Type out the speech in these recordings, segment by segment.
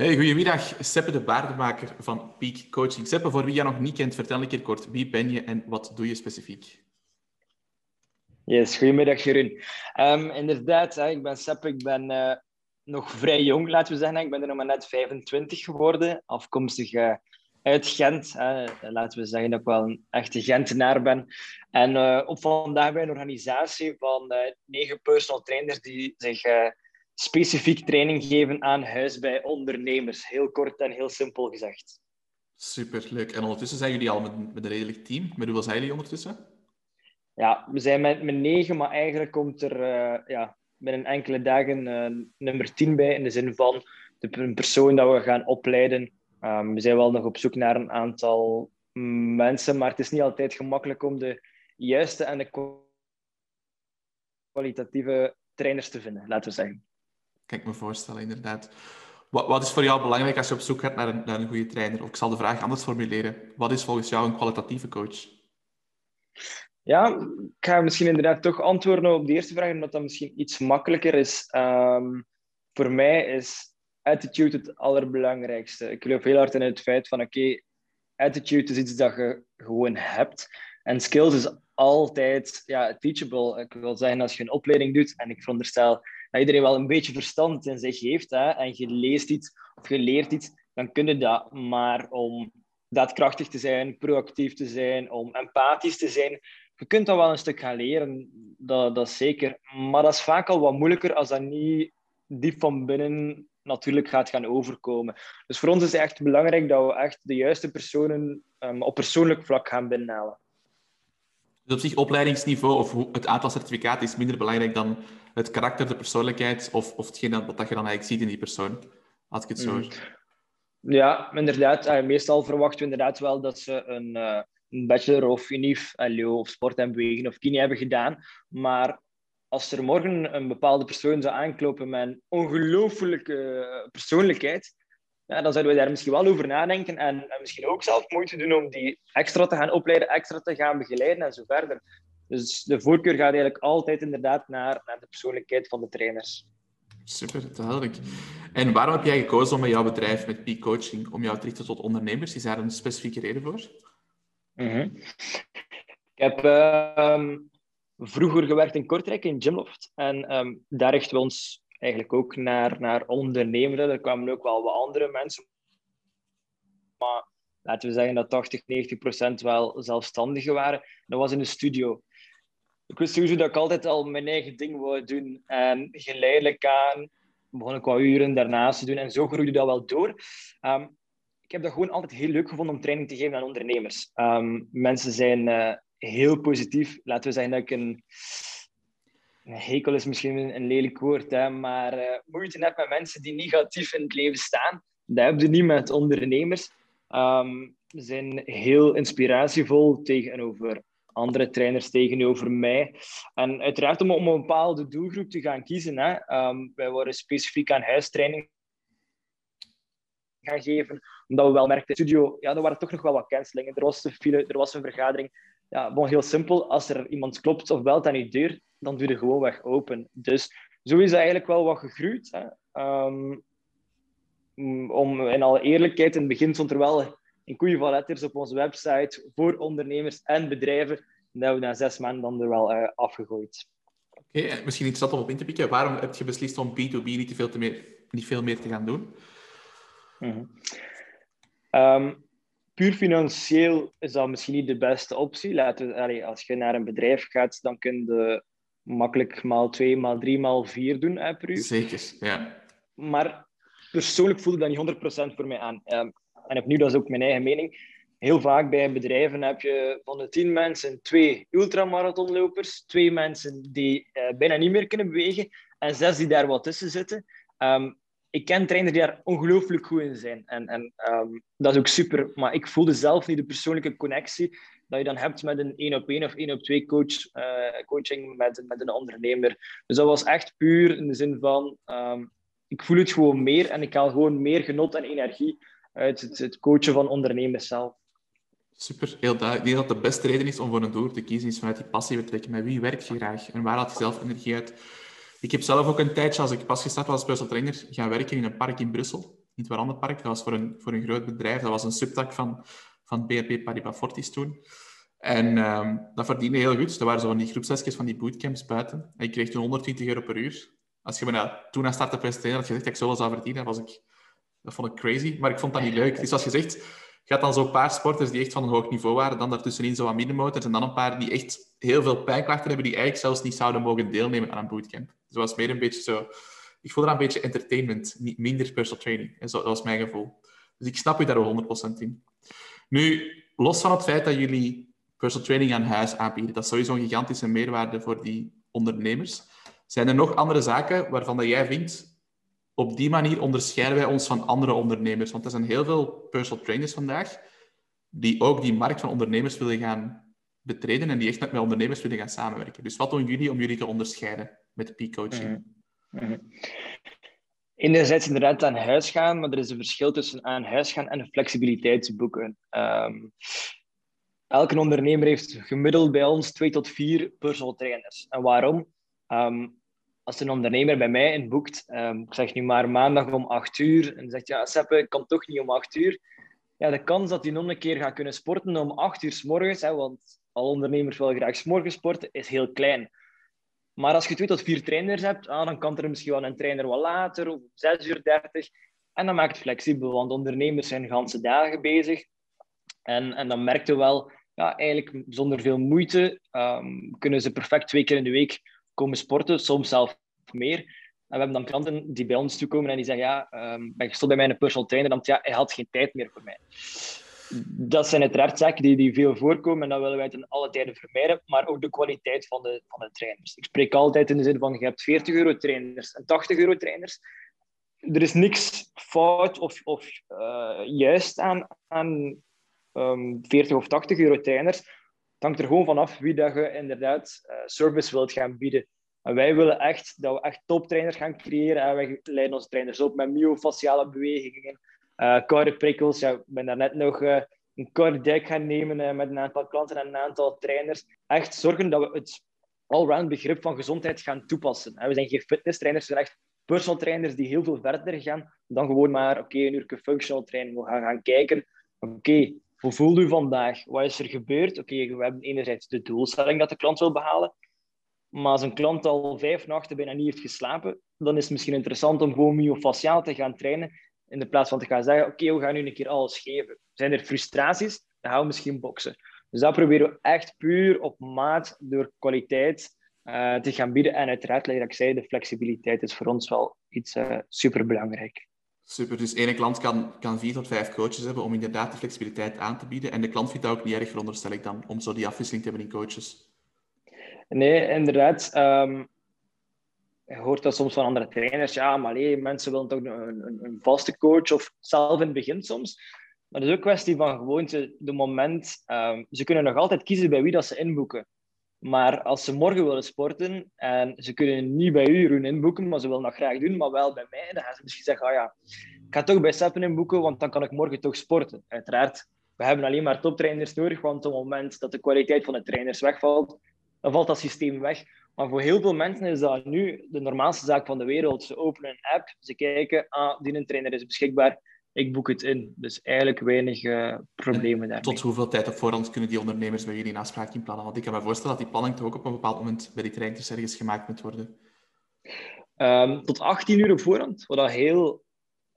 Hey, goedemiddag, Seppe de Baardenmaker van Peak Coaching. Seppe, voor wie jij nog niet kent, vertel een keer kort. Wie ben je en wat doe je specifiek? Yes, goedemiddag Jeroen. Um, inderdaad, ik ben Seppe, ik ben uh, nog vrij jong, laten we zeggen. Ik ben er nog maar net 25 geworden, afkomstig uh, uit Gent. Uh, laten we zeggen dat ik wel een echte Gentenaar ben. En op vandaag bij een organisatie van negen personal trainers die zich specifiek training geven aan huis bij ondernemers. Heel kort en heel simpel gezegd. Super, leuk. En ondertussen zijn jullie al met, met een redelijk team. Met hoeveel zijn jullie ondertussen? Ja, we zijn met, met negen, maar eigenlijk komt er uh, ja, binnen enkele dagen uh, nummer tien bij. In de zin van de persoon dat we gaan opleiden. Um, we zijn wel nog op zoek naar een aantal mensen, maar het is niet altijd gemakkelijk om de juiste en de kwalitatieve trainers te vinden, laten we zeggen. Kan ik me voorstellen, inderdaad. Wat, wat, is voor jou belangrijk als je op zoek gaat naar een, naar een goede trainer? Of ik zal de vraag anders formuleren. Wat is volgens jou een kwalitatieve coach? Ja, ik ga misschien inderdaad toch antwoorden op de eerste vraag, omdat dat misschien iets makkelijker is. Um, voor mij is attitude het allerbelangrijkste. Ik geloof heel hard in het feit van, oké, attitude is iets dat je gewoon hebt. En skills is altijd ja, teachable. Ik wil zeggen, als je een opleiding doet, en ik veronderstel dat iedereen wel een beetje verstand in zich heeft, hè, en je leest iets of je leert iets, dan kun je dat. Maar om daadkrachtig te zijn, proactief te zijn, om empathisch te zijn, je kunt dat wel een stuk gaan leren, dat, dat zeker. Maar dat is vaak al wat moeilijker als dat niet diep van binnen natuurlijk gaat gaan overkomen. Dus voor ons is het echt belangrijk dat we echt de juiste personen um, op persoonlijk vlak gaan binnenhalen. Dus op zich, opleidingsniveau of het aantal certificaten is minder belangrijk dan het karakter, de persoonlijkheid of, of hetgeen dat, wat je dan eigenlijk ziet in die persoon. Had ik het zo. Mm. Ja, inderdaad. Uh, meestal verwachten we inderdaad wel dat ze een, uh, een bachelor of UNIF, LO of sport en bewegen of kine hebben gedaan. Maar als er morgen een bepaalde persoon zou aanklopen met een ongelooflijke persoonlijkheid, ja, dan zouden we daar misschien wel over nadenken en, en, misschien ook zelf moeite doen om die extra te gaan opleiden, extra te gaan begeleiden en zo verder. Dus de voorkeur gaat eigenlijk altijd inderdaad naar, naar de persoonlijkheid van de trainers. Super, duidelijk. En waarom heb jij gekozen om met jouw bedrijf, met Peak Coaching, om jou te richten tot ondernemers? Is daar een specifieke reden voor? Mm -hmm. Ik heb uh, vroeger gewerkt in Kortrijk, in Gymloft. En um, daar richten we ons eigenlijk ook naar, naar ondernemers. Er kwamen ook wel wat andere mensen. Maar laten we zeggen dat 80, 90 procent wel zelfstandigen waren. Dat was in de studio. Ik wist sowieso dat ik altijd al mijn eigen ding wou doen. En geleidelijk aan begon ik wat uren daarnaast te doen. En zo groeide dat wel door. Um, ik heb dat gewoon altijd heel leuk gevonden om training te geven aan ondernemers. Um, mensen zijn uh, heel positief. Laten we zeggen dat ik een hekel is misschien een, lelijk woord, hè, maar uh, moeite heb met mensen die negatief in het leven staan. Dat heb je niet met ondernemers. Um, ze zijn heel inspiratievol tegenover andere trainers, tegenover mij. En uiteraard om, om een bepaalde doelgroep te gaan kiezen. Hè. Um, wij worden specifiek aan huistraining gaan geven, omdat we wel merkten in de studio, ja, er waren toch nog wel wat cancelingen. Er was, file, er was een vergadering. Ja, bon, heel simpel. Als er iemand klopt of belt aan je deur, dan doe je gewoon weg open. Dus zo is het eigenlijk wel wat gegroeid. Hè. Um, om in alle eerlijkheid, in het begin stond er wel in koeien van letters op onze website voor ondernemers en bedrijven. En dat hebben we na zes maanden dan er wel uh, afgegooid. Oké, okay, misschien iets dat om op in te pikken. Waarom heb je beslist om B2B niet, te veel, te meer, niet veel meer te gaan doen? Mm -hmm. um, puur financieel is dat misschien niet de beste optie. Laten we, als je naar een bedrijf gaat, dan kun je makkelijk maal twee, maal drie, maal vier doen hè, per uur. Zeker, ja. Maar persoonlijk voelde dat niet 100% voor mij aan. Um, en opnieuw, dat is ook mijn eigen mening. Heel vaak bij bedrijven heb je van de tien mensen twee ultramarathonlopers, twee mensen die uh, bijna niet meer kunnen bewegen en zes die daar wat tussen zitten. Um, ik ken trainers die daar ongelooflijk goed in zijn. En, en um, dat is ook super. Maar ik voelde zelf niet de persoonlijke connectie dat je dan hebt met een één op één of één op twee coach, uh, coaching met, met een ondernemer. Dus dat was echt puur in de zin van, um, ik voel het gewoon meer en ik haal gewoon meer genot en energie uit het, het coachen van ondernemers zelf. Super, heel duidelijk. Ik denk dat de beste reden is om voor een doel te kiezen, is vanuit die passie vertrekken. Met wie werk je graag en waar haal je zelf energie uit? Ik heb zelf ook een tijdje, als ik pas gestart was als personal trainer, gaan werken in een park in Brussel. in het Warandenpark. Dat was voor een, voor een groot bedrijf. Dat was een subtak van, van BNP Paribas Fortis toen. En um, dat verdiende heel goed. Er waren zo van die groepsesjes van die bootcamps buiten. En ik kreeg toen 120 euro per uur. Als je me toen aan te presenteren had gezegd dat ik zoveel zou verdienen, was ik, dat vond ik crazy. Maar ik vond dat niet leuk. Dus als je zegt, je had dan zo'n paar sporters die echt van een hoog niveau waren, dan daartussenin zo wat middenmotors en dan een paar die echt heel veel pijnklachten hebben, die eigenlijk zelfs niet zouden mogen deelnemen aan een bootcamp. Dus dat was meer een beetje zo... Ik voelde daar een beetje entertainment, niet minder personal training. En zo, dat was mijn gevoel. Dus ik snap je daar wel 100% in. Nu, los van het feit dat jullie personal training aan huis aanbieden, dat is sowieso een gigantische meerwaarde voor die ondernemers. Zijn er nog andere zaken waarvan dat jij vindt, op die manier onderscheiden wij ons van andere ondernemers? Want er zijn heel veel personal trainers vandaag die ook die markt van ondernemers willen gaan betreden en die echt met, ondernemers willen gaan samenwerken. Dus wat doen jullie om jullie te onderscheiden met peak coaching? Mm -hmm. Enerzijds inderdaad aan huis gaan, maar er is een verschil tussen aan huis gaan en flexibiliteitsboeken. Um, elke ondernemer heeft gemiddeld bij ons twee tot vier personal trainers. En waarom? Um, als een ondernemer bij mij inboekt, um, ik zeg nu maar maandag om 8 uur, en zegt ja, Seppe, ik kan toch niet om 8 uur. Ja, de kans dat hij nog een keer gaat kunnen sporten om 8 uur s morgens, hè, want al ondernemers willen graag s morgens sporten, is heel klein. Maar als je twee tot vier trainers hebt, ah, dan kan er misschien wel een trainer wat later, om 6 uur 30. En dat maakt het flexibel, want ondernemers zijn ganse dagen bezig. En, en dan merk je wel, ja, eigenlijk zonder veel moeite um, kunnen ze perfect twee keer in de week komen sporten, soms zelf meer. En we hebben dan klanten die bij ons toekomen en die zeggen, ja, um, ben gestopt bij mijn personal trainer, want ja, hij had geen tijd meer voor mij. Dat zijn uiteraard zaken die, die veel voorkomen en dat willen wij ten alle tijden vermijden, maar ook de kwaliteit van de, van de trainers. Ik spreek altijd in de zin van, je hebt 40 euro trainers en 80 euro trainers. Er is niks fout of, of uh, juist aan, aan um, 40 of 80 euro trainers. Het hangt er gewoon vanaf wie dat je inderdaad uh, service wilt gaan bieden. En wij willen echt dat we echt toptrainers gaan creëren. En wij leiden onze trainers op met myofasciale bewegingen, koude prikkels. Ja, ik ben daarnet nog uh, een koude dijk gaan nemen uh, met een aantal klanten en een aantal trainers. Echt zorgen dat we het allround begrip van gezondheid gaan toepassen. En we zijn geen fitnesstrainers, we zijn echt personal trainers die heel veel verder gaan dan gewoon maar oké, een uur functional training. We gaan gaan kijken, oké, hoe voelt u vandaag? Wat is er gebeurd? Oké, we hebben enerzijds de doelstelling dat de klant wil behalen. Maar als een klant al vijf nachten bijna niet heeft geslapen, dan is het misschien interessant om gewoon myofasciaal te gaan trainen. In de plaats van te gaan zeggen, oké, we gaan nu een keer alles geven. Zijn er frustraties? Dan gaan we misschien boksen. Dus dat proberen we echt puur op maat door kwaliteit uh, te gaan bieden. En uiteraard, zoals ik zei, de flexibiliteit is voor ons wel iets uh, superbelangrijk. Super, dus ene klant kan, kan vier tot vijf coaches hebben om inderdaad de flexibiliteit aan te bieden. En de klant vindt dat ook niet erg, veronderstel ik dan, om zo die afwisseling te hebben in coaches. Nee, inderdaad. Um, je hoort dat soms van andere trainers. Ja, maar mensen willen toch een, een, een, vaste coach of zelf in het begin soms. Maar het is ook kwestie van gewoonte. De moment, um, ze kunnen nog altijd kiezen bij wie dat ze inboeken. Maar als ze morgen willen sporten en ze kunnen niet bij u hun inboeken, maar ze willen dat graag doen, maar wel bij mij, dan gaan ze misschien zeggen, oh ja, ik ga toch bij Seppen inboeken, want dan kan ik morgen toch sporten. Uiteraard, we hebben alleen maar toptrainers nodig, want op het moment dat de kwaliteit van de trainers wegvalt, dan valt dat systeem weg. Maar voor heel veel mensen is dat nu de normaalste zaak van de wereld. Ze openen een app, ze kijken, ah, die trainer is beschikbaar, ik boek het in. Dus eigenlijk weinig uh, problemen daarmee. Tot hoeveel tijd op voorhand kunnen die ondernemers bij jullie een afspraak inplannen? Want ik kan me voorstellen dat die planning toch ook op een bepaald moment bij die trainers ergens gemaakt moet worden. Um, tot 18 uur op voorhand, wat dat heel...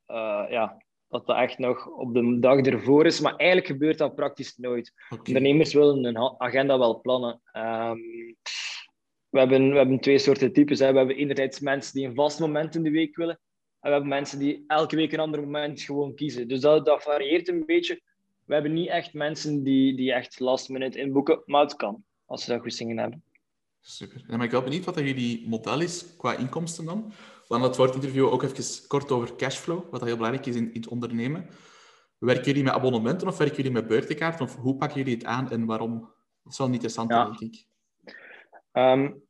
Uh, ja, dat dat echt nog op de dag ervoor is. Maar eigenlijk gebeurt dat praktisch nooit. Okay. Ondernemers willen een agenda wel plannen. Um, we, hebben, we hebben twee soorten types. Hè. We hebben enerzijds mensen die een vast moment in de week willen. En we hebben mensen die elke week een ander moment gewoon kiezen. Dus dat, dat varieert een beetje. We hebben niet echt mensen die, die echt last minute inboeken, maar het kan, als ze dat goed zingen hebben. Super. En ben ik wel benieuwd wat jullie model is qua inkomsten dan. We hadden het interview ook even kort over cashflow, wat heel belangrijk is in, in het ondernemen. Werken jullie met abonnementen of werken jullie met beurtekaarten? Of hoe pakken jullie het aan en waarom? Dat is wel interessant, ja. denk ik. Um,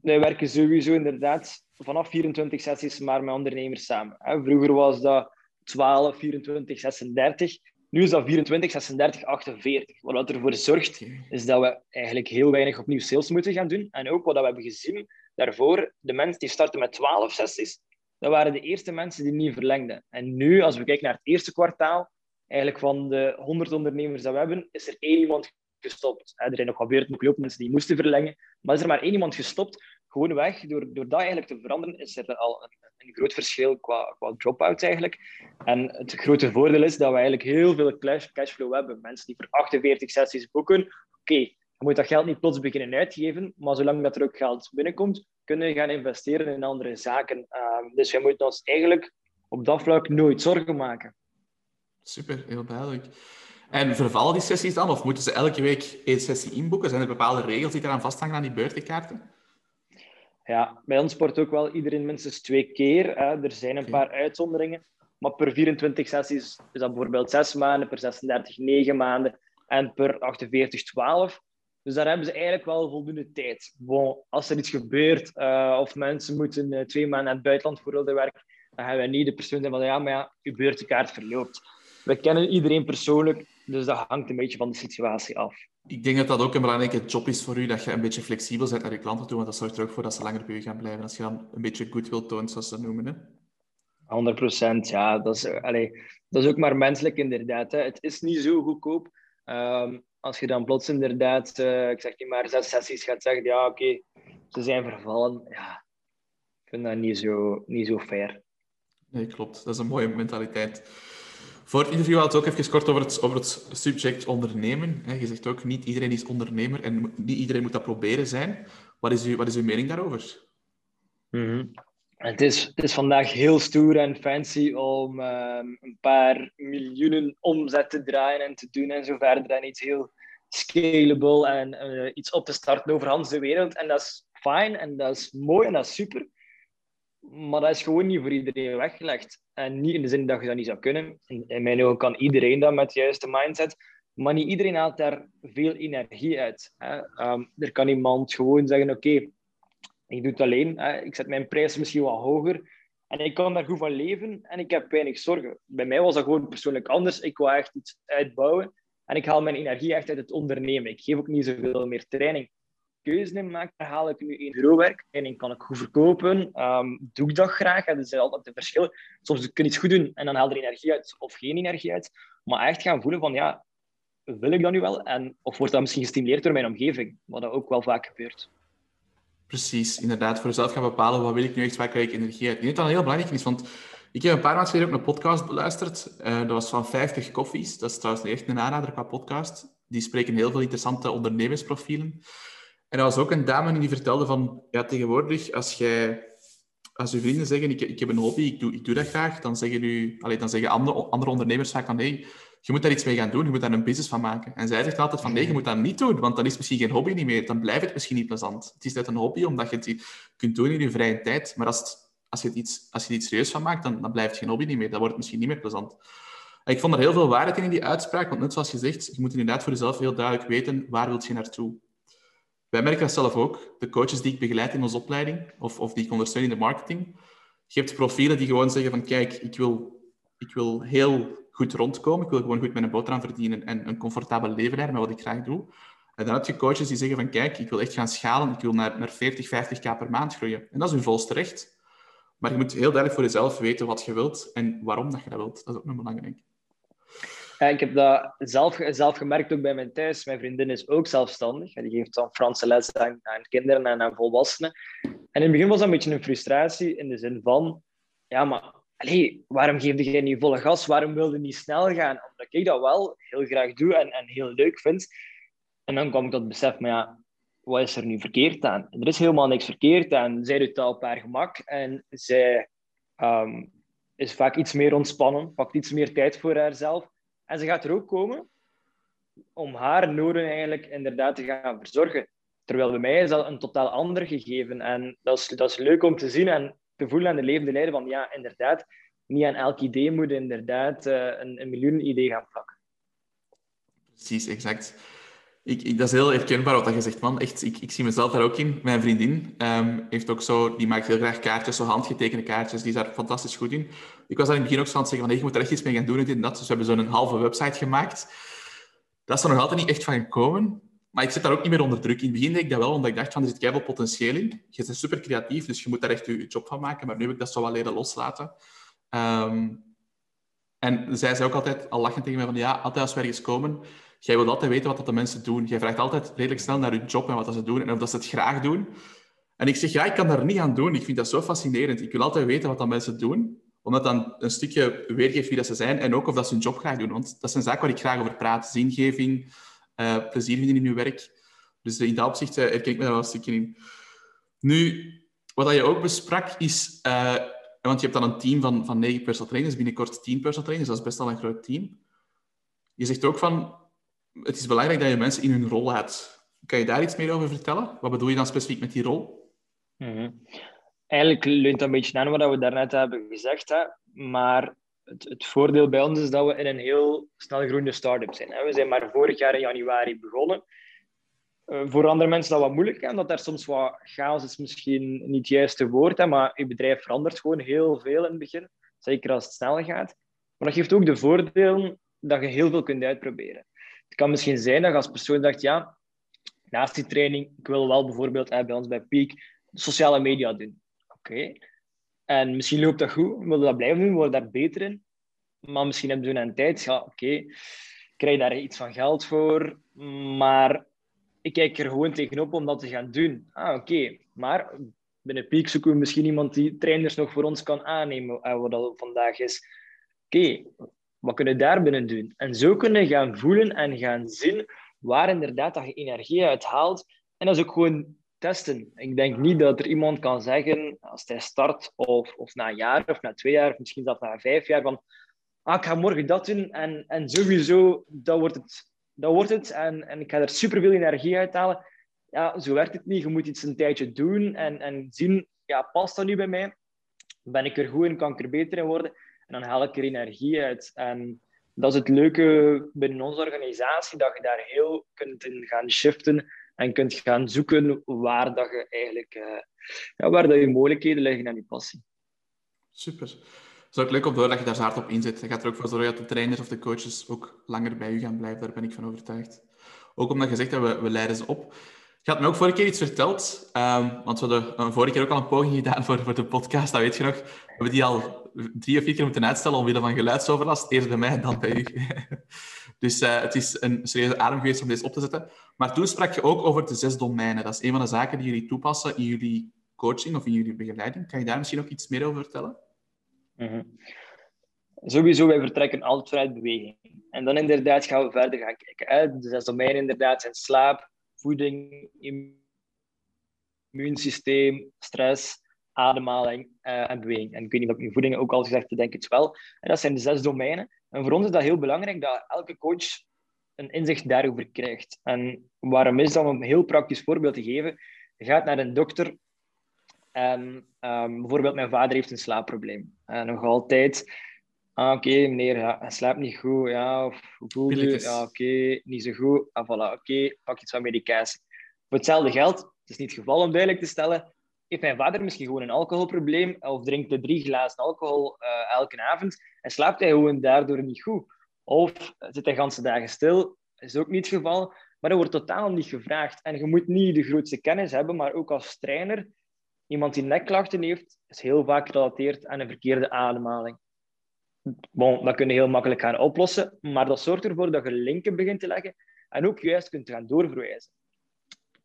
wij werken sowieso inderdaad vanaf 24 sessies maar met ondernemers samen. Vroeger was dat 12, 24, 36. Nu is dat 24, 36, 48. Wat ervoor zorgt, is dat we eigenlijk heel weinig opnieuw sales moeten gaan doen. En ook wat we hebben gezien daarvoor, de mensen die starten met 12 sessies, dat waren de eerste mensen die niet verlengden. En nu, als we kijken naar het eerste kwartaal, eigenlijk van de 100 ondernemers dat we hebben, is er één iemand gestopt. Er zijn nog gebeurd ook mensen die moesten verlengen, maar is er maar één iemand gestopt. Gewoon weg, door, door dat eigenlijk te veranderen, is er al een, een groot verschil qua, qua drop-out eigenlijk. En het grote voordeel is dat we eigenlijk heel veel cash, cashflow hebben. Mensen die voor 48 sessies boeken, oké, je moet dat geld niet plots beginnen uitgeven, maar zolang dat er ook geld binnenkomt, kunnen we gaan investeren in andere zaken. Uh, dus we moeten ons eigenlijk op dat vlak nooit zorgen maken. Super, heel duidelijk. En vervallen die sessies dan? Of moeten ze elke week één sessie inboeken? Zijn er bepaalde regels die eraan vasthangen aan die beurtenkaarten? Ja, bij ons sport ook wel iedereen minstens twee keer. Hè. Er zijn een paar uitzonderingen. Maar per 24 sessies is dat bijvoorbeeld 6 maanden, per 36 9 maanden en per 48 12. Dus daar hebben ze eigenlijk wel voldoende tijd. Bon, als er iets gebeurt uh, of mensen moeten uh, twee maanden naar het buitenland voor willen werken, dan gaan wij niet de persoon zijn van ja, maar ja, uw beurtenkaart verloopt. We kennen iedereen persoonlijk, dus dat hangt een beetje van de situatie af. Ik denk dat dat ook een belangrijke job is voor u, dat je een beetje flexibel bent naar je klanten toe, want dat zorgt er ook voor dat ze langer bij u gaan blijven. Als je dan een beetje goed wilt tonen, zoals ze dat noemen. Hè? 100 procent, ja. Dat is, dat is ook maar menselijk, inderdaad. Hè. Het is niet zo goedkoop. Um, als je dan plots inderdaad, uh, ik zeg niet maar, zes sessies gaat zeggen, ja, oké, okay, ze zijn vervallen. Ja, ik vind dat niet zo, niet zo fair. Nee, klopt. Dat is een mooie mentaliteit. Voor het interview had het ook even kort over het, over het subject ondernemen. Je zegt ook, niet iedereen is ondernemer en niet iedereen moet dat proberen zijn. Wat is, uw, wat is uw mening daarover? Mm het, is, het is vandaag heel stoer en fancy om um, een paar miljoenen omzet te draaien en te doen en zo verder. En iets heel scalable en uh, iets op te starten over de wereld. En dat is fijn en dat is mooi en dat is super. Maar dat is gewoon niet voor iedereen weggelegd. En niet in de zin dat je dat niet zou kunnen. In mijn ogen kan iedereen dat met de juiste mindset. Maar niet iedereen haalt daar veel energie uit. Hè. Um, er kan iemand gewoon zeggen: Oké, ik doe het alleen. Ik zet mijn prijs misschien wat hoger. En ik kan daar goed van leven en ik heb weinig zorgen. Bij mij was dat gewoon persoonlijk anders. Ik wou echt iets uitbouwen. En ik haal mijn energie echt uit het ondernemen. Ik geef ook niet zoveel meer training keuze in maak, haal ik nu één bureauwerk en kan ik goed verkopen. Um, doe ik dat graag? Dat is altijd een verschil. Soms kun je iets goed doen en dan haal er energie uit of geen energie uit. Maar echt gaan voelen van, ja, wil ik dat nu wel? En, of wordt dat misschien gestimuleerd door mijn omgeving? Wat dat ook wel vaak gebeurt. Precies, inderdaad. Voor jezelf gaan bepalen, wat wil ik nu echt, waar krijg ik energie uit? Ik denk dat dat heel belangrijk is, want ik heb een paar maanden geleden ook een podcast beluisterd. Uh, dat was van 50 koffies. Dat is trouwens echt een aanrader qua podcast. Die spreken heel veel interessante ondernemersprofielen. En er was ook een dame die vertelde van, ja, tegenwoordig, als jij als uw vrienden zeggen, ik, ik heb een hobby, ik doe, ik doe dat graag, dan zeggen, u, allez, dan zeggen andere, andere ondernemers vaak van, je moet daar iets mee gaan doen, je moet daar een business van maken. En zij zegt altijd van, nee, je moet dat niet doen, want dan is misschien geen hobby niet meer, dan blijft het misschien niet plezant. Het is net een hobby, omdat je het kunt doen in je vrije tijd, maar als, als, je, het iets, als je er iets serieus van maakt, dan, dan blijft het geen hobby niet meer, dan wordt het misschien niet meer plezant. Ik vond er heel veel waarheid in, in die uitspraak, want net zoals je zegt, je moet inderdaad voor jezelf heel duidelijk weten, waar wil je naartoe? Wij merken dat zelf ook. De coaches die ik begeleid in onze opleiding, of, of die ik ondersteun in de marketing, je hebt profielen die gewoon zeggen van kijk, ik wil, ik wil heel goed rondkomen, ik wil gewoon goed mijn boterham verdienen en een comfortabel leven leiden met wat ik graag doe. En dan heb je coaches die zeggen van kijk, ik wil echt gaan schalen, ik wil naar, naar 40, 50k per maand groeien. En dat is hun volste recht. Maar je moet heel duidelijk voor jezelf weten wat je wilt en waarom dat je dat wilt. Dat is ook nog belangrijk. Ja, ik heb dat zelf, zelf gemerkt ook bij mijn thuis. Mijn vriendin is ook zelfstandig. Die geeft dan Franse les aan, aan kinderen en aan volwassenen. En in het begin was dat een beetje een frustratie in de zin van... Ja, maar allee, waarom geef je niet volle gas? Waarom wil je niet snel gaan? Omdat ik dat wel heel graag doe en, en heel leuk vind. En dan kwam ik tot besef, maar ja, wat is er nu verkeerd aan? Er is helemaal niks verkeerd aan. Zij doet dat op haar gemak en zij um, is vaak iets meer ontspannen, pakt iets meer tijd voor haarzelf. En ze gaat er ook komen om haar noden eigenlijk inderdaad te gaan verzorgen. Terwijl bij mij is dat een totaal ander gegeven. En dat is, dat is leuk om te zien en te voelen aan de levende leider van ja, inderdaad, niet aan elk idee moet inderdaad uh, een, een miljoen idee gaan plakken. Precies, exact. Ik, ik, dat is heel herkenbaar wat je zegt, man. Echt, ik, ik zie mezelf daar ook in. Mijn vriendin um, heeft ook zo, die maakt heel graag kaartjes, zo handgetekende kaartjes. Die is daar fantastisch goed in. Ik was daar in het begin ook zo aan zeggen van, hey, je moet er echt iets mee gaan doen en dat. Dus we hebben zo'n halve website gemaakt. Dat is er nog altijd niet echt van gekomen. Maar ik zit daar ook niet meer onder druk. In het begin deed ik dat wel, omdat ik dacht van, er zit keihard potentieel in. Je bent super creatief, dus je moet daar echt je, job van maken. Maar nu heb ik dat zo wel leren loslaten. Ehm, en zij zei ook altijd, al lachend tegen mij, van ja, altijd als we ergens komen, jij wilt altijd weten wat dat de mensen doen. Jij vraagt altijd redelijk snel naar hun job en wat dat ze doen en of dat ze het graag doen. En ik zeg, ja, ik kan daar niet aan doen. Ik vind dat zo fascinerend. Ik wil altijd weten wat dat mensen doen, omdat dan een stukje weergeeft wie dat ze zijn en ook of dat ze hun job graag doen. Want dat is een zaak waar ik graag over praat. Zingeving, uh, plezier vinden in je werk. Dus in dat opzicht uh, herken ik me daar wel een stukje in. Nu, wat je ook besprak is... Want je hebt dan een team van, van negen personal trainers, binnenkort tien personal trainers. Dat is best wel een groot team. Je zegt ook van... Het is belangrijk dat je mensen in hun rol laat. Kan je daar iets meer over vertellen? Wat bedoel je dan specifiek met die rol? Mm Eigenlijk leunt dat een beetje aan wat we daarnet hebben gezegd. Hè? Maar het, het, voordeel bij ons is dat we in een heel snel groeiende start-up zijn. Hè? We zijn maar vorig jaar in januari begonnen. Uh, voor andere mensen is dat wat moeilijk, omdat daar soms wat chaos is misschien niet het juiste woord, hè, maar je bedrijf verandert gewoon heel veel in het begin, zeker als het snel gaat. Maar dat geeft ook de voordeel dat je heel veel kunt uitproberen. Het kan misschien zijn dat je als persoon dacht, ja, naast die training, ik wil wel bijvoorbeeld bij ons bij Peak sociale media doen. Oké. En misschien loopt dat goed, we willen dat blijven doen, we daar beter in. Maar misschien hebben we een tijd, ja, oké, krijg je daar iets van geld voor, maar ik kijk er gewoon tegenop om dat te gaan doen. Ah, oké. Maar binnen Peak zoeken we misschien iemand die trainers nog voor ons kan aannemen, eh, wat dat vandaag is. Oké, wat kunnen we daar binnen doen? En zo kunnen gaan voelen en gaan zien waar inderdaad dat je energie uit haalt. En dat is ook gewoon testen. Ik denk niet dat er iemand kan zeggen, als hij start, of, of na een jaar, of na twee jaar, of misschien zelfs na vijf jaar, van ah, ik ga morgen dat doen en, en sowieso, dat wordt het. Dat wordt het en, en ik ga er superveel energie uit halen. Ja, zo werkt het niet. Je moet iets een tijdje doen en, en zien, ja, past dat nu bij mij? Ben ik er goed in? Kan ik er beter in worden? En dan haal ik er energie uit. En dat is het leuke binnen onze organisatie, dat je daar heel kunt in gaan shiften en kunt gaan zoeken waar dat je eigenlijk uh, ja, waar dat je mogelijkheden liggen en je passie. Super. Is ook leuk om door dat je daar zo hard op inzet. Je gaat er ook voor zorgen dat de trainers of de coaches ook langer bij u gaan blijven. Daar ben ik van overtuigd. Ook omdat je zegt dat we, we leiden ze op. Je had me ook vorige keer iets verteld, um, want we hadden uh, vorige keer ook al een poging gedaan voor, voor de podcast, dat weet je nog. We hebben die al drie of vier keer moeten uitstellen omwille van geluidsoverlast. Eerst bij mij dan bij u. dus uh, het is een serieuze adem geweest om deze op te zetten. Maar toen sprak je ook over de zes domeinen. Dat is een van de zaken die jullie toepassen in jullie coaching of in jullie begeleiding. Kan je daar misschien ook iets meer over vertellen? Mm -hmm. Sowieso, wij vertrekken altijd vanuit beweging. En dan inderdaad gaan we verder gaan kijken. De zes domeinen inderdaad zijn slaap, voeding, immuunsysteem, stress, ademhaling uh, en beweging. En ik weet niet of ik voeding ook al gezegd heb, denk het wel. En dat zijn de zes domeinen. En voor ons is dat heel belangrijk dat elke coach een inzicht daarover krijgt. En waarom is dat? Om een heel praktisch voorbeeld te geven. Je gaat naar een dokter en um, bijvoorbeeld mijn vader heeft een slaapprobleem. En nog altijd, ah, oké okay, meneer, ja, hij slaapt niet goed. Ja, of hoe voel je? Ja, oké, niet zo goed. Ah, voilà, oké, pak iets van medicatie. Voor hetzelfde geld, het is niet het geval om duidelijk te stellen, heeft mijn vader misschien gewoon een alcoholprobleem of drinkt hij drie glazen alcohol uh, elke avond en slaapt hij gewoon daardoor niet goed. Of zit hij ganse dagen stil, is ook niet het geval. Maar er wordt totaal niet gevraagd. En je moet niet de grootste kennis hebben, maar ook als trainer, iemand die nekklachten heeft, is heel vaak gerelateerd aan een verkeerde ademhaling. Bon, dat kun je heel makkelijk gaan oplossen, maar dat zorgt ervoor dat je linken begint te leggen en ook juist kunt gaan doorverwijzen.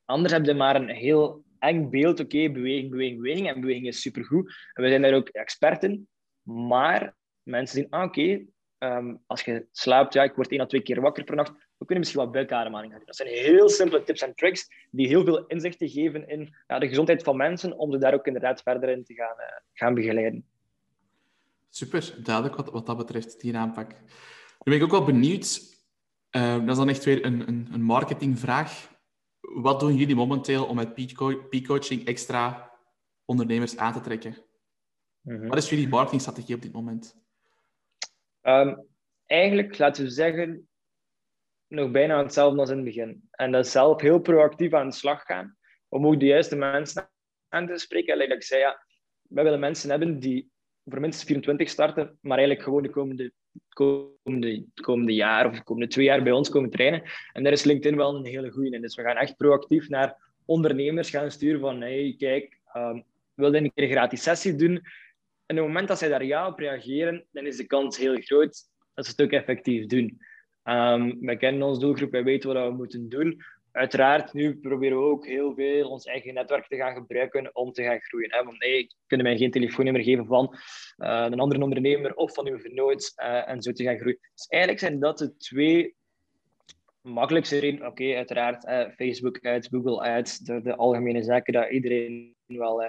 Anders heb je maar een heel eng beeld. Oké, beweging, beweging, beweging. En beweging is supergoed. En we zijn daar ook experten. Maar mensen zien, ah, oké, Ehm, als je slaapt, ja, ik word één à twee keer wakker per nacht, we kunnen misschien wat buikademhaling gaan doen. Dat zijn heel simpele tips en tricks die heel veel inzichten geven in ja, de gezondheid van mensen, om ze daar ook inderdaad verder in te gaan, uh, gaan begeleiden. Super, duidelijk wat, wat dat betreft, die aanpak. Nu ben ik ook wel benieuwd, uh, dat is dan echt weer een, een, een marketingvraag. Wat doen jullie momenteel om met peak coaching extra ondernemers aan te trekken? Mhm. Wat is jullie marketingstrategie op dit moment? Um, eigenlijk, laten we zeggen, nog bijna hetzelfde als in het begin. En dat zelf heel proactief aan de slag gaan om ook de juiste mensen aan te spreken. En like ik zei, ja, we willen mensen hebben die voor minstens 24 starten, maar eigenlijk gewoon de komende, komende, komende jaar of de komende twee jaar bij ons komen trainen. En daar is LinkedIn wel een hele goede in. Dus we gaan echt proactief naar ondernemers gaan sturen van hey, kijk, um, wil je een keer een gratis sessie doen? En op het moment dat zij daar ja op reageren, dan is de kans heel groot dat ze het ook effectief doen. Um, wij kennen onze doelgroep, wij weten wat we moeten doen. Uiteraard, nu proberen we ook heel veel ons eigen netwerk te gaan gebruiken om te gaan groeien. Hè? Want nee, kunnen mij geen telefoonnummer geven van uh, een andere ondernemer of van uw vernoot uh, en zo te gaan groeien. Dus eigenlijk zijn dat de twee makkelijkste redenen. Oké, uiteraard uh, Facebook ads, Google ads, de, de, algemene zaken dat iedereen wel,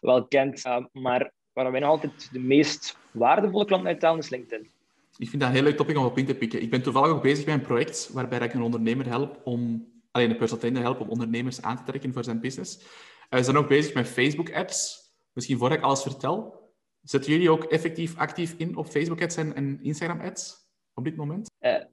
wel kent. maar waar wij nog altijd de meest waardevolle klanten uithalen is LinkedIn. Ik vind dat een heel leuk topic om op in te pikken. Ik ben toevallig ook bezig met een project waarbij ik een ondernemer help om, alleen een personal trainer help om ondernemers aan te trekken voor zijn business. Uh, we zijn ook bezig met Facebook-ads. Misschien voordat ik alles vertel, zetten jullie ook effectief actief in op Facebook-ads en, Instagram-ads op dit moment? Uh,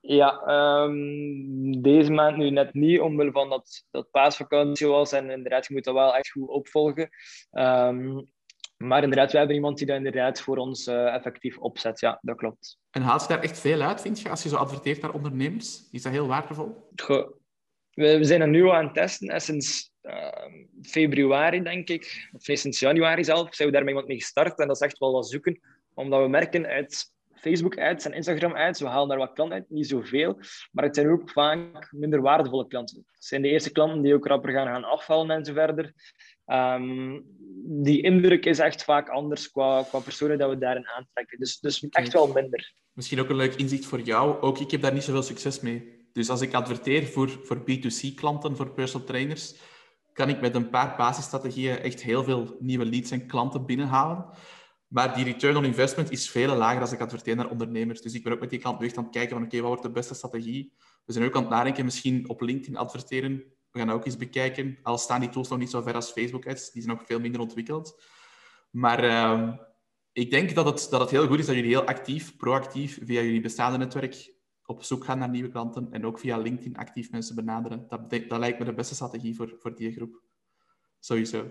ja, um, deze maand nu net niet, omwille van dat, dat paasvakantie was. En inderdaad, je moet dat wel echt goed opvolgen. Um, maar inderdaad, we hebben iemand die dat inderdaad voor ons uh, effectief opzet. Ja, dat klopt. En haalt je daar echt veel uit, vind je, als je zo adverteert naar ondernemers? Is dat heel waardevol? Goh, we, we zijn er nu aan het testen. sinds uh, februari, denk ik, of sinds januari zelf, zijn we daarmee iemand mee gestart. En dat is echt wel wat zoeken, omdat we merken uit Facebook-ads en Instagram-ads, we halen daar wat klanten uit, niet zoveel, maar het zijn ook vaak minder waardevolle klanten. Het zijn de eerste klanten die ook rapper gaan, gaan afvallen en zo verder. Um, die indruk is echt vaak anders qua, qua personen dat we daarin aantrekken. Dus, dus echt wel minder. Misschien ook een leuk inzicht voor jou. Ook ik heb daar niet zoveel succes mee. Dus als ik adverteer voor, voor B2C-klanten, voor personal trainers, kan ik met een paar basisstrategieën echt heel veel nieuwe leads en klanten binnenhalen. Maar die return on investment is veel lager als ik adverteer naar ondernemers. Dus ik ben ook met die klant echt aan het kijken van oké, wat wordt de beste strategie? We zijn ook aan het nadenken, misschien op LinkedIn adverteren we gaan ook eens bekijken. Al staan die tools nog niet zo ver als Facebook ads, die zijn nog veel minder ontwikkeld. Maar uh, ik denk dat het, dat het heel goed is dat jullie heel actief, proactief, via jullie bestaande netwerk op zoek gaan naar nieuwe klanten en ook via LinkedIn actief mensen benaderen. Dat, dat lijkt me de beste strategie voor, voor die groep. Sowieso.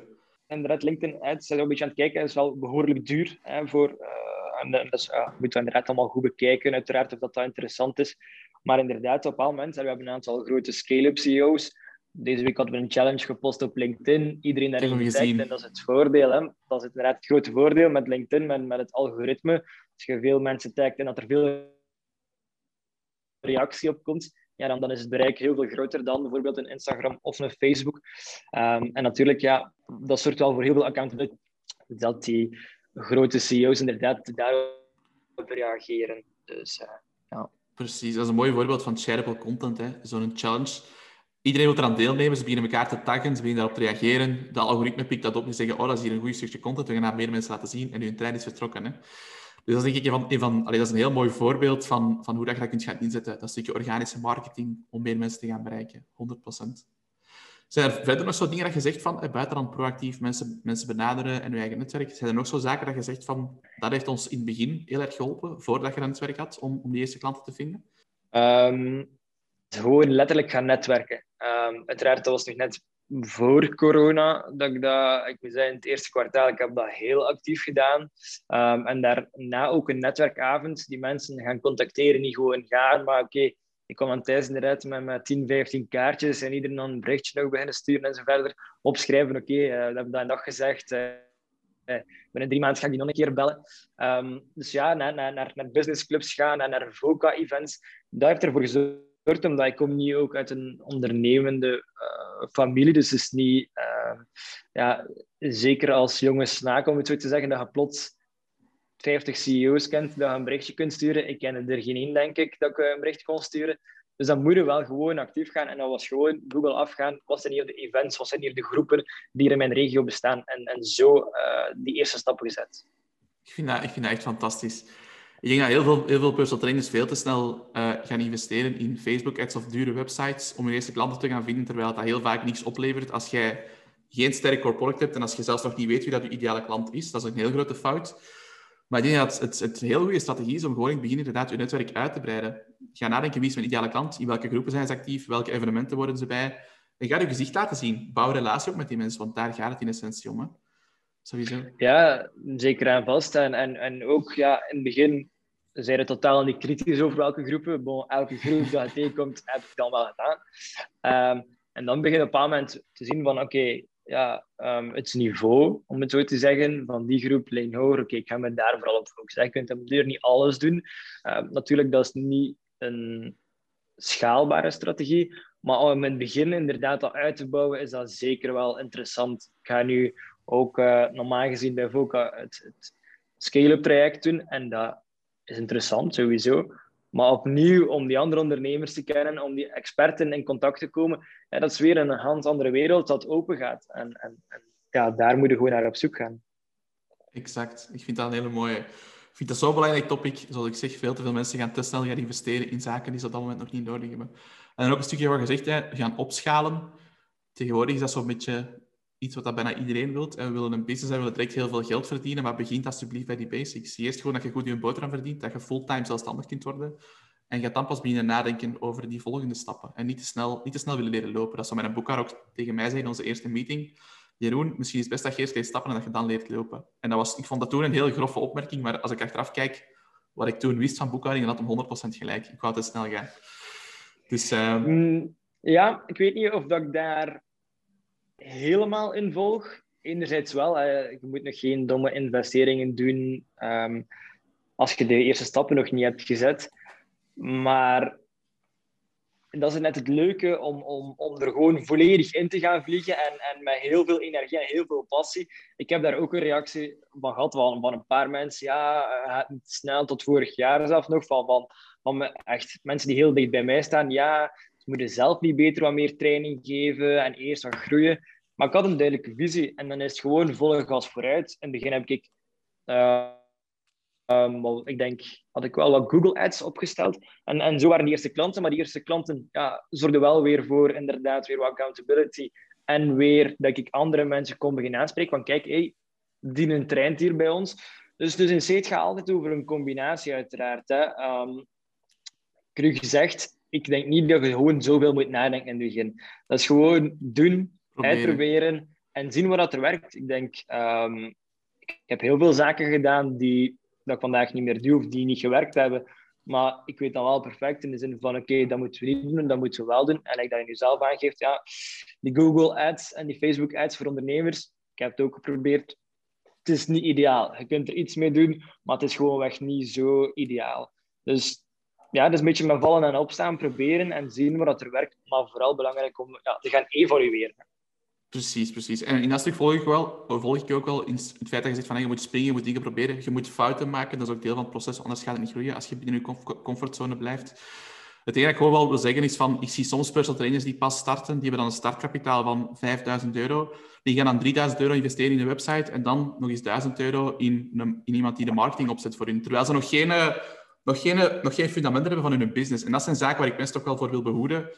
Inderdaad, LinkedIn ads, zijn een beetje aan het kijken, is wel behoorlijk duur hè, voor... Uh, en dus uh, moeten we inderdaad allemaal goed bekijken, uiteraard, of dat, dat interessant is. Maar inderdaad, op bepaald moment, we hebben een aantal grote scale-up CEO's deze week hadden we een challenge gepost op LinkedIn. Iedereen daarin gezien. En dat is het voordeel. Hè? Dat is inderdaad het grote voordeel met LinkedIn, met, met het algoritme. Als je veel mensen tagt en dat er veel reactie op komt, ja, dan, dan is het bereik heel veel groter dan bijvoorbeeld een Instagram of een Facebook. Um, en natuurlijk, ja, dat zorgt wel voor heel veel accountability. Dat die grote CEO's inderdaad daarop reageren. Dus, uh, ja. Precies, dat is een mooi voorbeeld van shareable content. Zo'n challenge Iedereen wil eraan deelnemen, ze beginnen elkaar te taggen, ze beginnen daarop te reageren. De algoritme pikt dat op en zeggen, oh, dat is hier een goed stukje content, we gaan dat meer mensen laten zien en hun trein is vertrokken. Hè. Dus dat denk ik een van, allee, dat is een heel mooi voorbeeld van, van hoe dat je dat kunt gaan inzetten. Dat stukje organische marketing om meer mensen te gaan bereiken, 100%. Zijn er verder nog zo dingen dat je zegt van, buiten dan proactief mensen, mensen benaderen en je eigen netwerk, zijn er nog zo zaken dat je zegt van, dat heeft ons in het begin heel erg geholpen, voordat je een netwerk had, om, om die eerste klanten te vinden? Um, gewoon letterlijk gaan netwerken. Um, uiteraard, dat was nog net voor corona dat ik dat, ik zeggen, in het eerste kwartaal, ik heb dat heel actief gedaan. Um, en daarna ook een netwerkavond, die mensen gaan contacteren, niet gewoon gaan, maar oké, ik kwam aan thuis inderdaad met, met 10, 15 kaartjes en iedereen dan een berichtje nog beginnen sturen en zo verder. Opschrijven, oké, okay, uh, eh, we hebben dat en dat gezegd. Uh, binnen drie maanden ga ik die nog een keer bellen. Um, dus ja, naar, naar, naar businessclubs gaan en naar VOCA-events. Dat heeft ervoor gezorgd omdat ik kom niet ook uit een ondernemende uh, familie. Dus het is niet, uh, ja, zeker als jonge snaak, om het zo te zeggen, dat je plots 50 CEO's kent, dat je een berichtje kunt sturen. Ik ken er geen één, denk ik, dat ik een bericht kon sturen. Dus dan moet je wel gewoon actief gaan. En dat was gewoon Google afgaan. Wat zijn hier de events? Wat zijn hier de groepen die er in mijn regio bestaan? En, en zo die eerste stappen gezet. Ik vind dat, ik vind dat echt fantastisch. Ik denk dat heel veel, heel veel personal trainers veel te snel uh, gaan investeren in Facebook-ads of dure websites om hun eerste klanten te gaan vinden, terwijl dat heel vaak niets oplevert als jij geen sterk core product hebt en als je zelfs nog niet weet wie dat je ideale klant is. Dat is een heel grote fout. Maar ik denk dat het, het, een heel goede strategie is om gewoon in het begin inderdaad je netwerk uit te breiden. Ga nadenken wie is mijn ideale klant, in welke groepen zijn ze actief, welke evenementen worden ze bij. En ga je gezicht laten zien. Bouw relatie op met die mensen, want daar gaat het in essentie om. Hè. Sowieso. Ja, zeker en vast. En, en, en ook ja, in het begin zijn er totaal niet kritisch over welke groepen. Bon, elke groep dat je tegenkomt, heb ik dan wel gedaan. Ehm, en dan begin je op een moment te zien van oké, ja, um, het niveau, om het zo te zeggen, van die groep leen hoger. Oké, ik ga me daar vooral op focussen. Je kunt op niet alles doen. Uh, natuurlijk, dat is niet een schaalbare strategie. Maar om in het begin inderdaad dat uit te bouwen, is dat zeker wel interessant. Ik ga nu ook uh, normaal gezien bij VOCA het, het scale-up traject doen. En dat is interessant, sowieso. Maar opnieuw, om die andere ondernemers te kennen, om die experten in contact te komen, dat is weer een hand andere wereld dat open gaat. En, en, en ja, daar moet je gewoon naar op zoek gaan. Exact. Ik vind dat een hele mooie. Ik vind dat zo'n belangrijk topic. Zoals ik zeg, veel te veel mensen gaan te snel gaan investeren in zaken die ze op dat moment nog niet nodig hebben. En dan ook een stukje wat gezegd, hè, gaan opschalen. Tegenwoordig is dat zo'n beetje iets wat dat bijna iedereen wil. En we willen een business en we willen direct heel veel geld verdienen, maar begint alsjeblieft bij die basics. Eerst gewoon dat je goed je boterham verdient, dat je fulltime zelfstandig kunt worden. En gaat dan pas beginnen nadenken over die volgende stappen. En niet te snel, niet te snel willen leren lopen. Dat zou mijn boekhaar ook tegen mij zeggen in onze eerste meeting. Jeroen, misschien is het best dat je eerst leert stappen en dat je dan leert lopen. En dat was, ik vond dat toen een heel grove opmerking, maar als ik achteraf kijk wat ik toen wist van boekhouding, dan had hem 100% gelijk. Ik wou te snel gaan. Dus, uh... ja, ik weet niet of dat ik daar helemaal in volg. Enerzijds wel, je moet nog geen domme investeringen doen ehm, als je de eerste stappen nog niet hebt gezet. Maar dat is net het leuke om, om, om er gewoon volledig in te gaan vliegen en, en met heel veel energie en heel veel passie. Ik heb daar ook een reactie van gehad van, van een paar mensen. Ja, niet snel tot vorig jaar zelf nog. Van, van, van echt mensen die heel dicht bij mij staan. Ja, ze moeten zelf niet beter wat meer training geven en eerst wat groeien. Maar ik had een duidelijke visie en dan is het gewoon volle gas vooruit. In het begin heb ik, uh, um, ik denk, had ik wel wat Google Ads opgesteld. En, en zo waren die eerste klanten, maar die eerste klanten ja, zorgden wel weer voor inderdaad weer wat accountability. En weer dat ik andere mensen kon beginnen aanspreken. Van kijk, hey, die een hier bij ons. Dus, dus in C het gaat altijd over een combinatie uiteraard. Hè. Um, gezegd, ik denk niet dat je gewoon zoveel moet nadenken in het begin. Dat is gewoon doen, proberen. uitproberen en zien wat er werkt. Ik denk, um, ik heb heel veel zaken gedaan die dat ik vandaag niet meer doe of die niet gewerkt hebben. Maar ik weet dan wel perfect in de zin van, oké, dat moeten we niet doen, dat moeten we wel doen. En ik dat je nu zelf aangeeft, ja, die Google Ads en die Facebook Ads voor ondernemers, ik heb het ook geprobeerd. Het is niet ideaal. Je kunt er iets mee doen, maar het is gewoonweg niet zo ideaal. Dus ja, het is een beetje met vallen en opstaan, proberen en zien wat er werkt. Maar vooral belangrijk om ja, te gaan evalueren. Precies, precies. En in dat stuk volg ik, wel, volg ik ook wel in het feit dat je zegt van je moet springen, je moet dingen proberen, je moet fouten maken. Dat is ook deel van het proces, anders gaat het niet groeien als je binnen je comfortzone blijft. Het enige dat ik gewoon wel wil zeggen is van, ik zie soms personal trainers die pas starten, die hebben dan een startkapitaal van 5000 euro. Die gaan dan 3000 euro investeren in een website en dan nog eens 1000 euro in, een, iemand die de marketing opzet voor hun. Terwijl ze nog geen, nog, geen, nog geen fundamenten hebben van hun business. En dat zijn zaken waar ik mensen toch wel voor wil behoeden.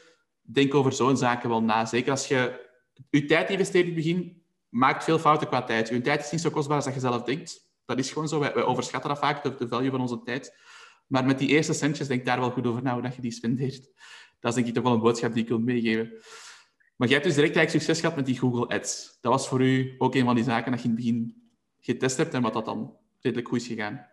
Denk over zo'n zaken wel na. Zeker als je je tijd investeert in het begin maakt veel fouten qua tijd. Je tijd is niet zo kostbaar als dat je zelf denkt. Dat is gewoon zo. Wij, overschatten dat vaak, de, de, value van onze tijd. Maar met die eerste centjes, denk daar wel goed over na, hoe dat je die spendeert. Dat is denk ik toch wel een boodschap die ik wil meegeven. Maar jij hebt dus direct eigenlijk succes gehad met die Google Ads. Dat was voor u ook een van die zaken dat je in het begin getest hebt en wat dat dan redelijk goed is gegaan.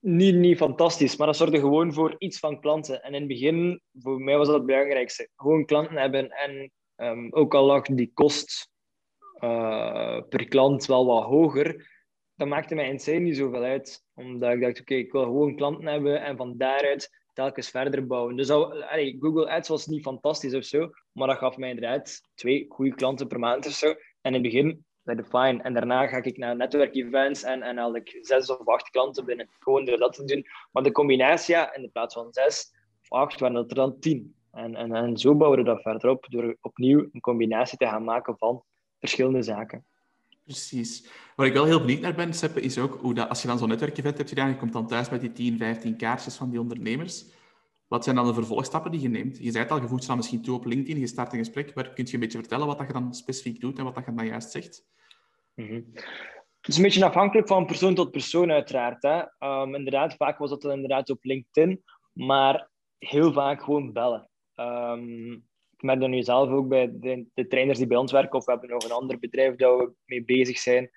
Niet, niet fantastisch, maar dat zorgde gewoon voor iets van klanten. En in het begin, voor mij was dat het belangrijkste. Gewoon klanten hebben en Um, ook al lag die kost uh, per klant wel wat hoger, dat maakte mij in C niet zoveel uit. Omdat ik dacht, oké, ik wil gewoon klanten hebben en van daaruit telkens verder bouwen. Dus Google Ads was niet fantastisch of zo, maar dat gaf mij inderdaad twee goede klanten per maand of zo. En in het begin bij de fine. En daarna ga ik naar netwerkevents en, en haal ik zes of acht klanten binnen. Gewoon door dat te doen. Maar de combinatie, in plaats van zes of acht, waren dat er dan tien. En, en, en zo bouwen we dat verder op door opnieuw een combinatie te gaan maken van verschillende zaken. Precies. Waar ik wel heel benieuwd naar ben, Seppe, is ook hoe dat, als je dan zo'n netwerkevent hebt gedaan, je komt dan thuis met die 10, 15 kaartjes van die ondernemers. Wat zijn dan de vervolgstappen die je neemt? Je zei het al, je voegt ze dan misschien toe op LinkedIn, je start een gesprek. Maar kun je een beetje vertellen wat dat je dan specifiek doet en wat dat je dan juist zegt? Mm Het is een beetje afhankelijk van persoon tot persoon, uiteraard. Hè. Um, inderdaad, vaak was dat inderdaad op LinkedIn, maar heel vaak gewoon bellen. Um, ik merk dat nu zelf ook bij de, de, trainers die bij ons werken, of we hebben nog een ander bedrijf dat we mee bezig zijn.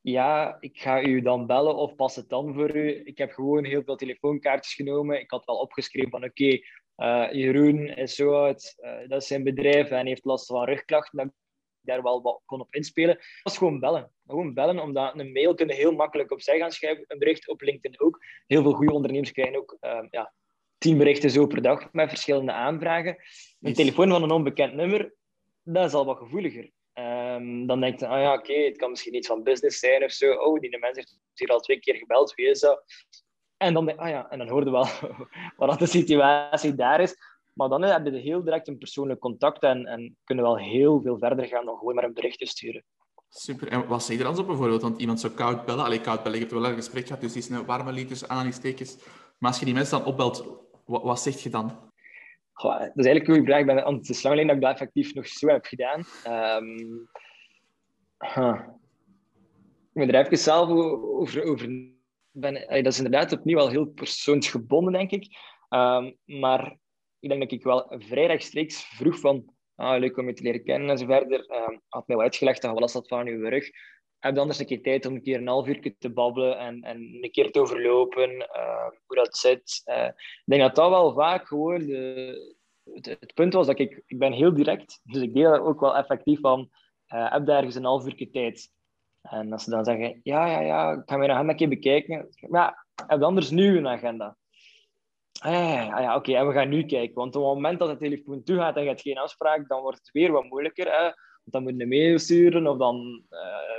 Ja, ik ga u dan bellen of pas het dan voor u. Ik heb gewoon heel veel telefoonkaartjes genomen. Ik had wel opgeschreven van oké, uh, Jeroen is zo oud, uh, dat is zijn bedrijf en heeft last van rugklachten. Dat ik daar wel wat kon op inspelen. Dat was gewoon bellen. Gewoon bellen, omdat een mail kunnen heel makkelijk opzij gaan schrijven. Een bericht op LinkedIn ook. Heel veel goede ondernemers krijgen ook uh, ja, tien berichten zo per dag met verschillende aanvragen. Een telefoon van een onbekend nummer, dat is al wat gevoeliger. Um, dan denk je, ah ja, oké, het kan misschien iets van business zijn of zo. Oh, die mens heeft hier al twee keer gebeld, wie is dat? En dan denk ah ja, en dan hoorde wel wat de situatie daar is. Maar dan heb je heel direct een persoonlijk contact en, en kunnen wel heel veel verder gaan dan gewoon maar een berichtje sturen. Super. En wat zeg je er dan zo bijvoorbeeld? Want iemand zou koud bellen. Allee, koud bellen, je hebt wel een gesprek gehad, dus die is een warme lied tussen aanhalingstekens. Maar als je die mensen dan opbelt, wat, wat zeg je dan? Dat is eigenlijk een goede vraag. Ben, het is lang geleden dat ik dat effectief nog zo heb gedaan. Um, huh. Ik ben er zelf over... over ben, dat is inderdaad opnieuw wel heel persoonsgebonden, denk ik. Um, maar ik denk dat ik wel vrij rechtstreeks vroeg van ah, leuk om je te leren kennen en zo verder. Um, had mij wel uitgelegd, wat was dat van uw rug? Heb je anders een keer tijd om een keer een half uur te babbelen en, en een keer te overlopen, uh, hoe dat zit. Uh, ik denk dat dat wel vaak gewoon de, het, punt was dat ik, ik ben heel direct, dus ik deel dat ook wel effectief van, uh, heb daar ergens een half uur tijd. En als ze dan zeggen, ja, ja, ja, ik ga mijn agenda een keer bekijken. Ja, heb anders nu een agenda? Ah, ja, ja oké, en we gaan nu kijken. Want op het moment dat het telefoon toe gaat en je hebt geen afspraak, dan wordt het weer wat moeilijker. Hè? dan moet je een mail sturen of dan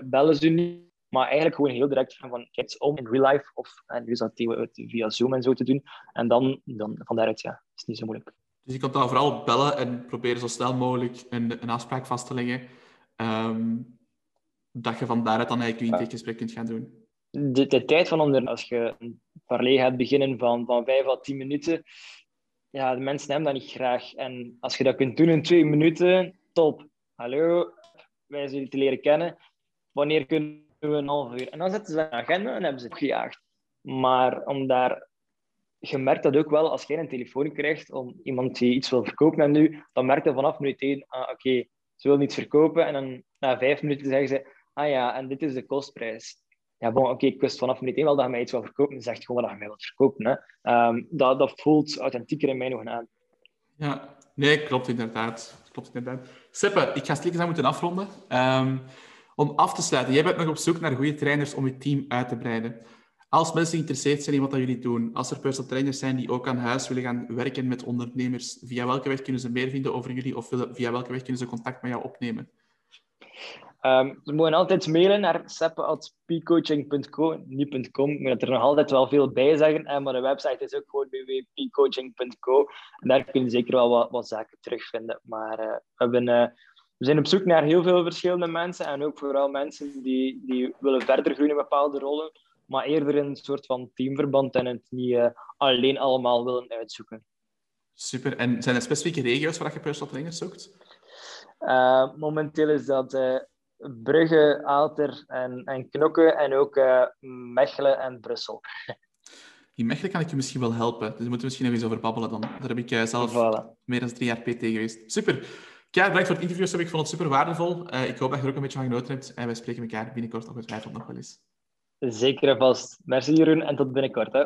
bellen ze niet. Maar eigenlijk gewoon heel direct van, van kijk om in real life. Of en nu is dat via Zoom en zo te doen. En dan, dan van daaruit, ja, is niet zo moeilijk. Dus je kan dan vooral bellen en proberen zo snel mogelijk een, een afspraak vast te leggen. Um, dat je van daaruit dan eigenlijk je intakegesprek kunt gaan doen. De, de tijd van onder, als je een parley gaat beginnen van, van 5 à 10 minuten, ja, de mensen hebben dat niet graag. En als je dat kunt doen in twee minuten, top hallo, wij zijn te leren kennen. Wanneer kunnen we een half uur? En dan zetten ze een agenda en hebben ze het gejaagd. Maar om daar... Je merkt dat ook wel als jij een telefoon krijgt om iemand die iets wil verkopen aan nu, dan merk je vanaf minuut ah, oké, ze wil iets verkopen. En dan na vijf minuten zeggen ze, ah ja, en dit is de kostprijs. Ja, oké, ik wist vanaf minuut wel dat je mij iets wil verkopen. Dan zegt gewoon dat je mij wilt verkopen. Hè. Um, dat, dat voelt authentieker in mij nog aan. Ja, nee, klopt inderdaad. Klopt inderdaad. Seppe, ik ga stilletjes aan moeten afronden. Um, om af te sluiten, jij bent nog op zoek naar goede trainers om je team uit te breiden. Als mensen geïnteresseerd zijn in wat jullie doen, als er personal trainers zijn die ook aan huis willen gaan werken met ondernemers, via welke weg kunnen ze meer vinden over jullie of via welke weg kunnen ze contact met jou opnemen? Um, ze mogen altijd mailen naar seppe.peakcoaching.co, niet .com. Ik moet er nog altijd wel veel bij zeggen, maar de website is ook gewoon www.peakcoaching.co. En daar kun je zeker wel wat, zaken terugvinden. Maar uh, we, hebben, uh, we zijn op zoek naar heel veel verschillende mensen en ook vooral mensen die, die willen verder groeien in bepaalde rollen, maar eerder in een soort van teamverband en het niet uh, alleen allemaal willen uitzoeken. Super. En zijn er specifieke regio's waar je personal trainers zoekt? momenteel is dat Brugge, Aalter en, en Knokke en ook Mechelen en Brussel. In Mechelen kan ik je misschien wel helpen. Dus daar moeten we misschien nog eens over babbelen dan. Daar heb ik zelf meer dan drie jaar PT geweest. Super. Kijk, bedankt voor het interview. Ik vond het super waardevol. Uh, ik hoop dat je er ook een beetje van genoten hebt. En wij spreken elkaar binnenkort ongetwijfeld nog wel eens. Zeker en vast. Merci Jeroen en tot binnenkort. Hè.